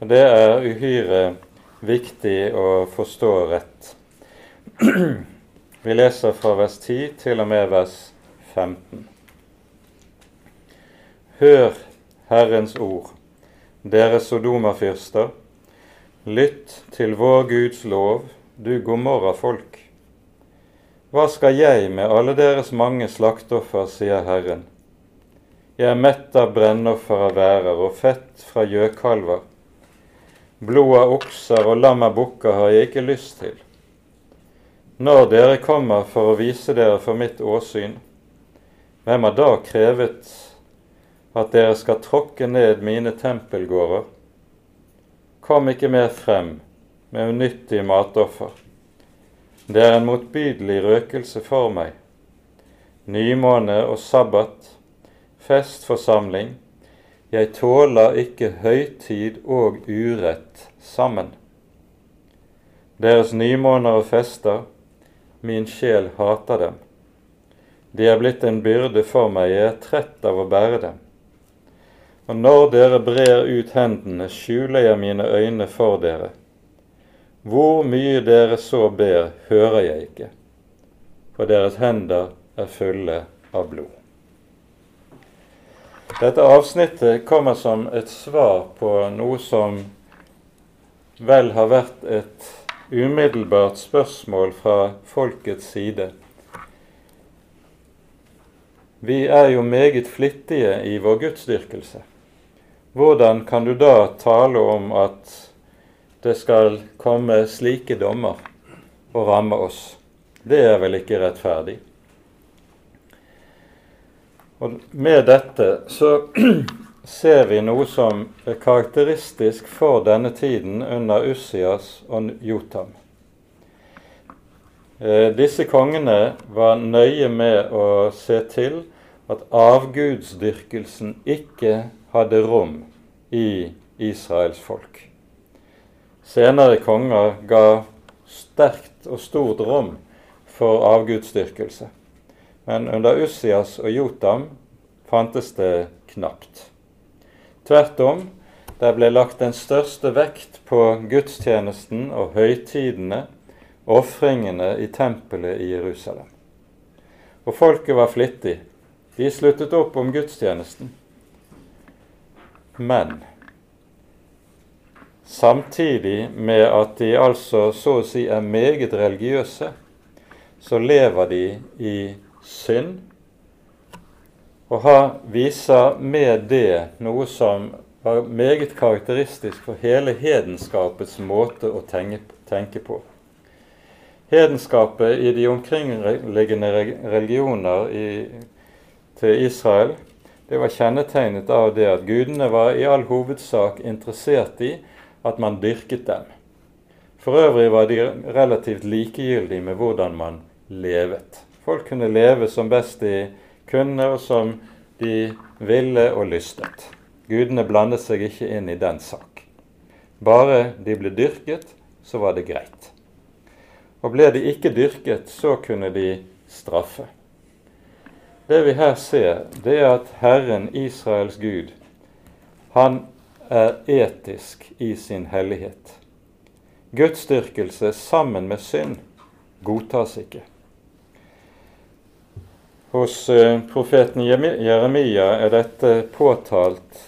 Og Det er uhyre viktig å forstå rett. Vi leser fra vers 10 til og med vers 15. Hør Herrens ord, dere Sodoma-fyrster. Lytt til vår Guds lov, du Gomorra-folk. Hva skal jeg med alle deres mange slakteoffer, sier Herren. Jeg er mett av brennoffer av værer og fett fra gjøkalver. Blod av okser og lam av bukker har jeg ikke lyst til. Når dere kommer for å vise dere for mitt åsyn, hvem har da krevet at dere skal tråkke ned mine tempelgårder? Kom ikke mer frem med unyttige matoffer. Det er en motbydelig røkelse for meg. Nymåne og sabbat, festforsamling. Jeg tåler ikke høytid og urett sammen. Deres nymåner og fester, min sjel hater dem. De er blitt en byrde for meg, jeg er trett av å bære dem. Og når dere brer ut hendene, skjuler jeg mine øyne for dere. Hvor mye dere så ber, hører jeg ikke, for deres hender er fulle av blod. Dette avsnittet kommer som et svar på noe som vel har vært et umiddelbart spørsmål fra folkets side. Vi er jo meget flittige i vår gudsdyrkelse. Hvordan kan du da tale om at det skal komme slike dommer og ramme oss. Det er vel ikke rettferdig. Og Med dette så ser vi noe som er karakteristisk for denne tiden under Ussias og Jotam. Eh, disse kongene var nøye med å se til at avgudsdyrkelsen ikke hadde rom i Israels folk. Senere konger ga sterkt og stort rom for avgudsdyrkelse. Men under Ussias og Jotam fantes det knapt. Tvert om, der ble lagt den største vekt på gudstjenesten og høytidene, ofringene i tempelet i Jerusalem. Og folket var flittig. De sluttet opp om gudstjenesten. Men Samtidig med at de altså så å si er meget religiøse, så lever de i synd, og har, viser med det noe som var meget karakteristisk for hele hedenskapets måte å tenke, på. Hedenskapet i de omkringliggende religioner i, til Israel det var kjennetegnet av det at gudene var i all hovedsak interessert i at man dyrket dem. For øvrig var de relativt likegyldige med hvordan man levet. Folk kunne leve som best de kunne, og som de ville og lystet. Gudene blandet seg ikke inn i den sak. Bare de ble dyrket, så var det greit. Og ble de ikke dyrket, så kunne de straffe. Det vi her ser, det er at Herren, Israels Gud, han er etisk i sin hellighet. Gudsdyrkelse sammen med synd godtas ikke. Hos eh, profeten Jeremia er dette påtalt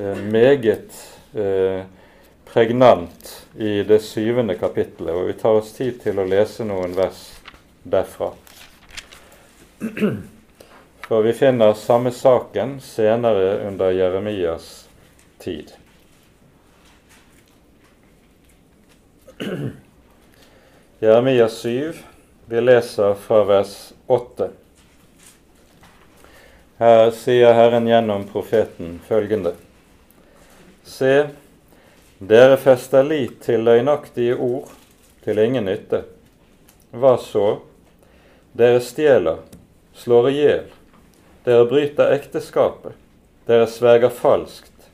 eh, meget eh, pregnant i det syvende kapittelet, og vi tar oss tid til å lese noen vers derfra. For vi finner samme saken senere under Jeremias tid. Jeremias 7, vi leser fra vers 8. Her sier Herren gjennom profeten følgende.: Se, dere fester lit til løgnaktige ord, til ingen nytte. Hva så? Dere stjeler, slår i hjel, dere bryter ekteskapet, dere sverger falskt,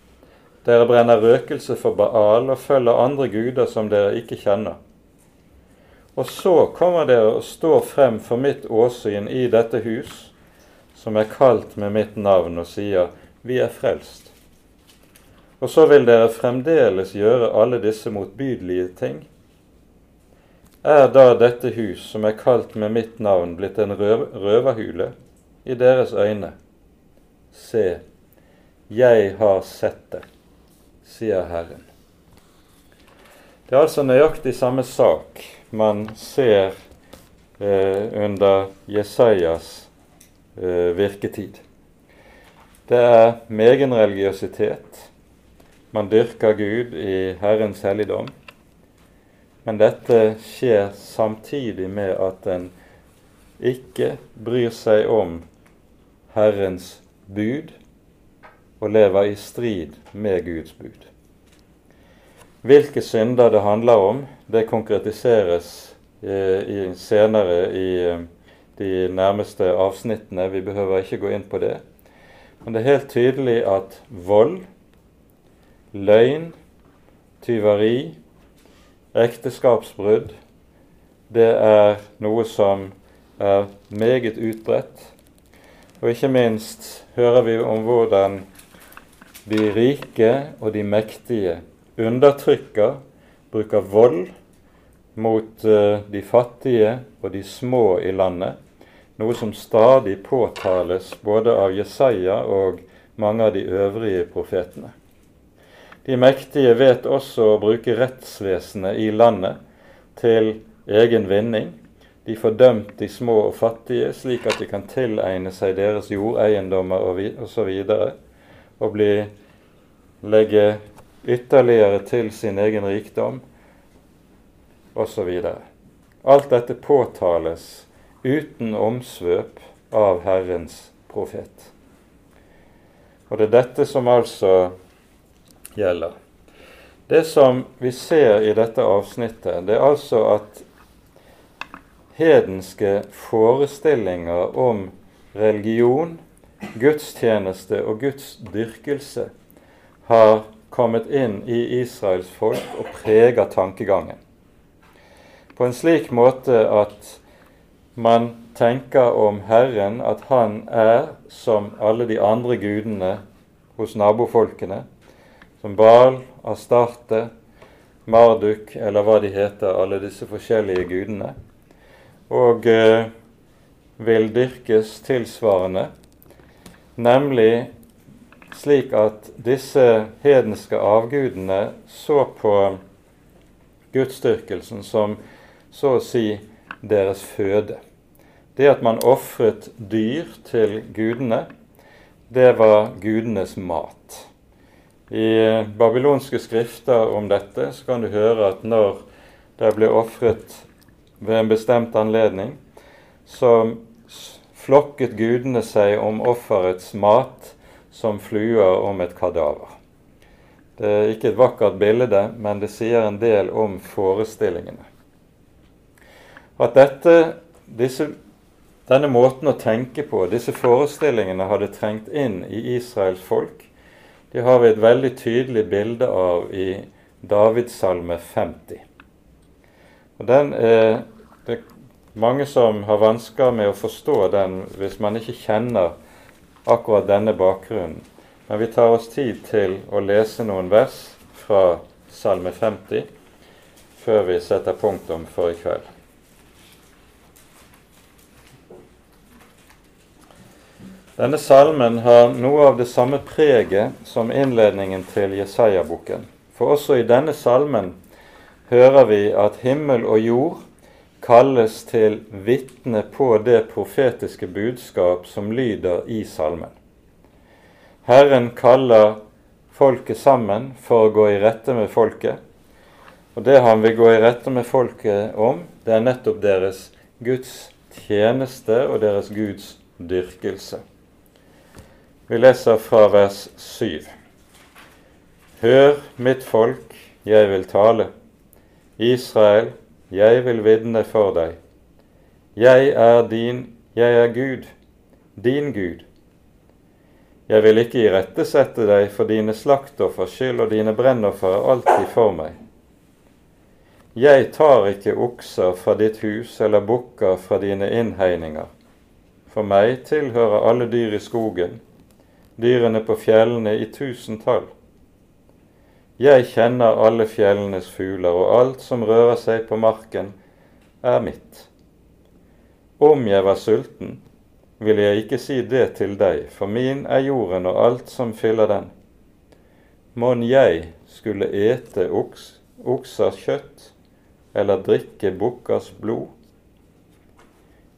dere brenner røkelse for Baal og følger andre guder som dere ikke kjenner. Og så kommer dere og står frem for mitt åsyn i dette hus, som er kalt med mitt navn, og sier, Vi er frelst. Og så vil dere fremdeles gjøre alle disse motbydelige ting. Er da dette hus, som er kalt med mitt navn, blitt en røverhule i deres øyne? Se, jeg har sett det sier Herren. Det er altså nøyaktig samme sak man ser eh, under Jesajas eh, virketid. Det er megen religiøsitet. Man dyrker Gud i Herrens helligdom. Men dette skjer samtidig med at en ikke bryr seg om Herrens bud og lever i strid med Guds bud. Hvilke synder det handler om, det konkretiseres eh, senere i eh, de nærmeste avsnittene. Vi behøver ikke gå inn på det. Men det er helt tydelig at vold, løgn, tyveri, ekteskapsbrudd, det er noe som er meget utbredt. Og ikke minst hører vi om hvordan de rike og de mektige undertrykker, bruker vold mot uh, de fattige og de små i landet, noe som stadig påtales både av Jesaja og mange av de øvrige profetene. De mektige vet også å bruke rettsvesenet i landet til egen vinning. De fordømt de små og fattige, slik at de kan tilegne seg deres jordeiendommer osv og bli, legge ytterligere til sin egen rikdom osv. Alt dette påtales uten omsvøp av Herrens profet. Og det er dette som altså gjelder. Det som vi ser i dette avsnittet, det er altså at hedenske forestillinger om religion gudstjeneste og Guds dyrkelse har kommet inn i Israels folk og preger tankegangen. På en slik måte at man tenker om Herren at han er som alle de andre gudene hos nabofolkene, som Baal, Astarte, Marduk, eller hva de heter, alle disse forskjellige gudene, og eh, vil dyrkes tilsvarende Nemlig slik at disse hedenske avgudene så på gudsdyrkelsen som så å si deres føde. Det at man ofret dyr til gudene, det var gudenes mat. I babylonske skrifter om dette så kan du høre at når det ble ofret ved en bestemt anledning, så flokket gudene seg om offerets mat som fluer om et kadaver. Det er ikke et vakkert bilde, men det sier en del om forestillingene. At dette, disse, denne måten å tenke på, disse forestillingene, hadde trengt inn i Israels folk, de har vi et veldig tydelig bilde av i Davidssalme 50. Og den er, Det er mange som har vansker med å forstå den hvis man ikke kjenner akkurat denne bakgrunnen. Men vi tar oss tid til å lese noen vers fra Salme 50 før vi setter punktum for i kveld. Denne salmen har noe av det samme preget som innledningen til Jesaja-boken. For også i denne salmen hører vi at himmel og jord kalles til vitne på det profetiske budskap som lyder i salmen. Herren kaller folket sammen for å gå i rette med folket. Og det han vil gå i rette med folket om, det er nettopp deres Guds tjeneste og deres Guds dyrkelse. Vi leser fra vers 7. Hør, mitt folk, jeg vil tale. Israel, jeg vil vitne for deg. Jeg er din, jeg er Gud, din Gud. Jeg vil ikke irettesette deg for dine slaktoffers skyld, og dine brennoffer er alltid for meg. Jeg tar ikke okser fra ditt hus eller bukker fra dine innhegninger. For meg tilhører alle dyr i skogen, dyrene på fjellene i tusentall. Jeg kjenner alle fjellenes fugler, og alt som rører seg på marken, er mitt. Om jeg var sulten, ville jeg ikke si det til deg, for min er jorden og alt som fyller den. Mon jeg skulle ete oks, oksers kjøtt eller drikke bukkers blod?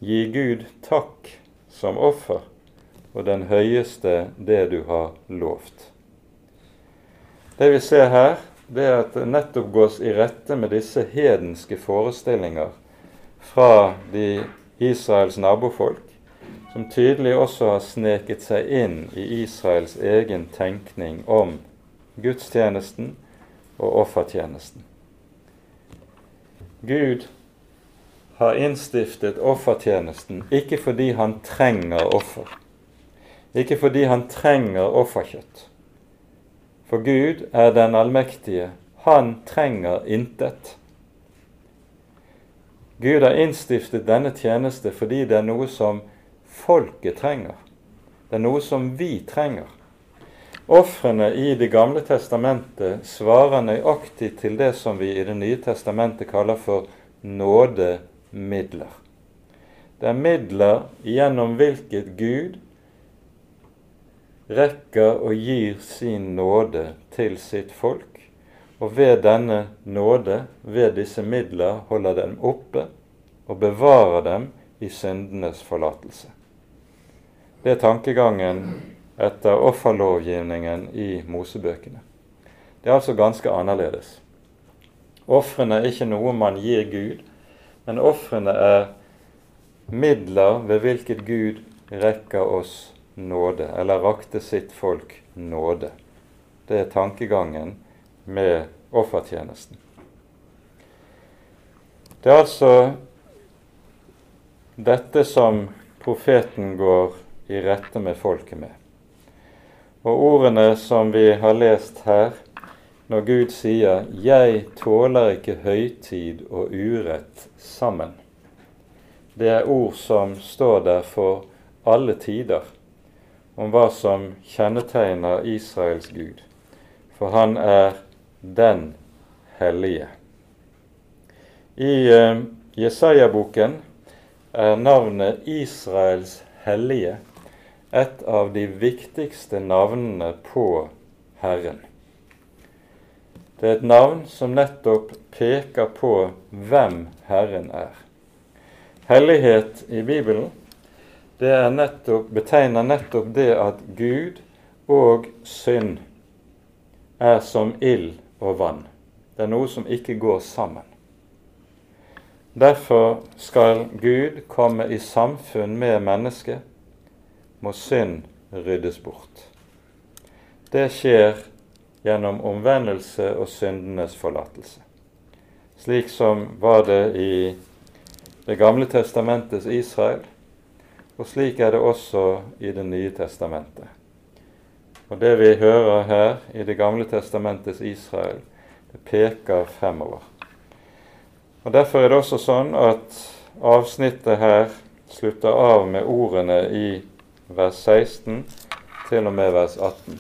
Gi Gud takk som offer og den høyeste det du har lovt. Det vi ser her, det er at det nettopp gås i rette med disse hedenske forestillinger fra de Israels nabofolk, som tydelig også har sneket seg inn i Israels egen tenkning om gudstjenesten og offertjenesten. Gud har innstiftet offertjenesten ikke fordi han trenger offer, ikke fordi han trenger offerkjøtt. For Gud er den allmektige. Han trenger intet. Gud har innstiftet denne tjeneste fordi det er noe som folket trenger. Det er noe som vi trenger. Ofrene i Det gamle testamentet svarer nøyaktig til det som vi i Det nye testamentet kaller for nådemidler. Det er midler gjennom hvilket Gud rekker og gir sin nåde til sitt folk, og ved denne nåde, ved disse midler, holder dem oppe og bevarer dem i syndenes forlatelse. Det er tankegangen etter offerlovgivningen i Mosebøkene. Det er altså ganske annerledes. Ofrene er ikke noe man gir Gud, men ofrene er midler ved hvilket Gud rekker oss nåde, eller rakte sitt folk nåde. Det er tankegangen med offertjenesten. Det er altså dette som profeten går i rette med folket med. Og ordene som vi har lest her, når Gud sier 'Jeg tåler ikke høytid og urett sammen', det er ord som står der for alle tider om hva som kjennetegner Israels Gud, for han er den hellige. I uh, Jesaja-boken er navnet Israels hellige et av de viktigste navnene på Herren. Det er et navn som nettopp peker på hvem Herren er. Hellighet i Bibelen det nettopp, betegner nettopp det at Gud og synd er som ild og vann. Det er noe som ikke går sammen. Derfor skal Gud komme i samfunn med mennesket, må synd ryddes bort. Det skjer gjennom omvendelse og syndenes forlatelse. Slik som var det i Det gamle testamentets Israel, Og slik er det også i Det nye testamentet. Og det vi hører her i Det gamle testamentets Israel, det peker fremover. Og Derfor er det også sånn at avsnittet her slutter av med ordene i vers 16 til og med vers 18.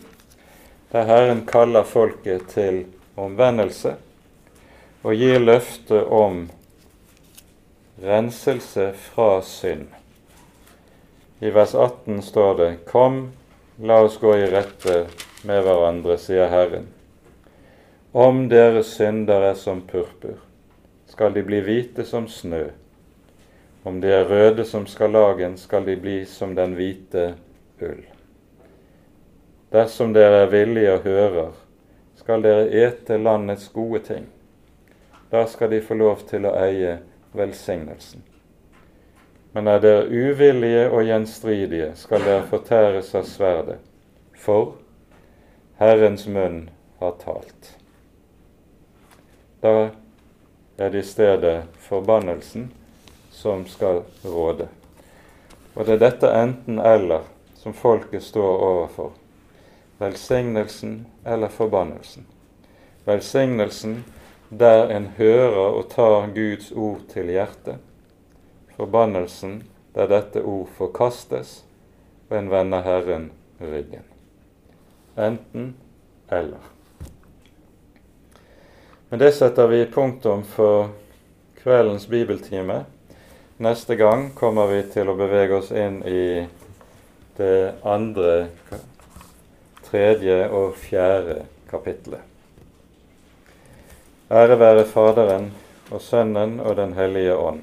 Der Herren kaller folket til omvendelse og gir løfte om renselse fra synd. I vers 18 står det:" Kom, la oss gå i rette med hverandre, sier Herren. Om deres synder er som purpur, skal de bli hvite som snø. Om de er røde som skarlagen, skal de bli som den hvite ull. Dersom dere er villige og hører, skal dere ete landets gode ting. Da skal de få lov til å eie velsignelsen. Men er dere uvillige og gjenstridige, skal dere fortæres av sverdet, for Herrens munn har talt. Da er det i stedet forbannelsen som skal råde. Og det er dette enten-eller som folket står overfor. Velsignelsen eller forbannelsen. Velsignelsen der en hører og tar Guds ord til hjertet. Forbannelsen der dette ord forkastes, og en vender Herren ryggen. Enten eller. Men det setter vi punktum for kveldens bibeltime. Neste gang kommer vi til å bevege oss inn i det andre, tredje og fjerde kapitlet. Ære være Faderen og Sønnen og Den hellige ånd,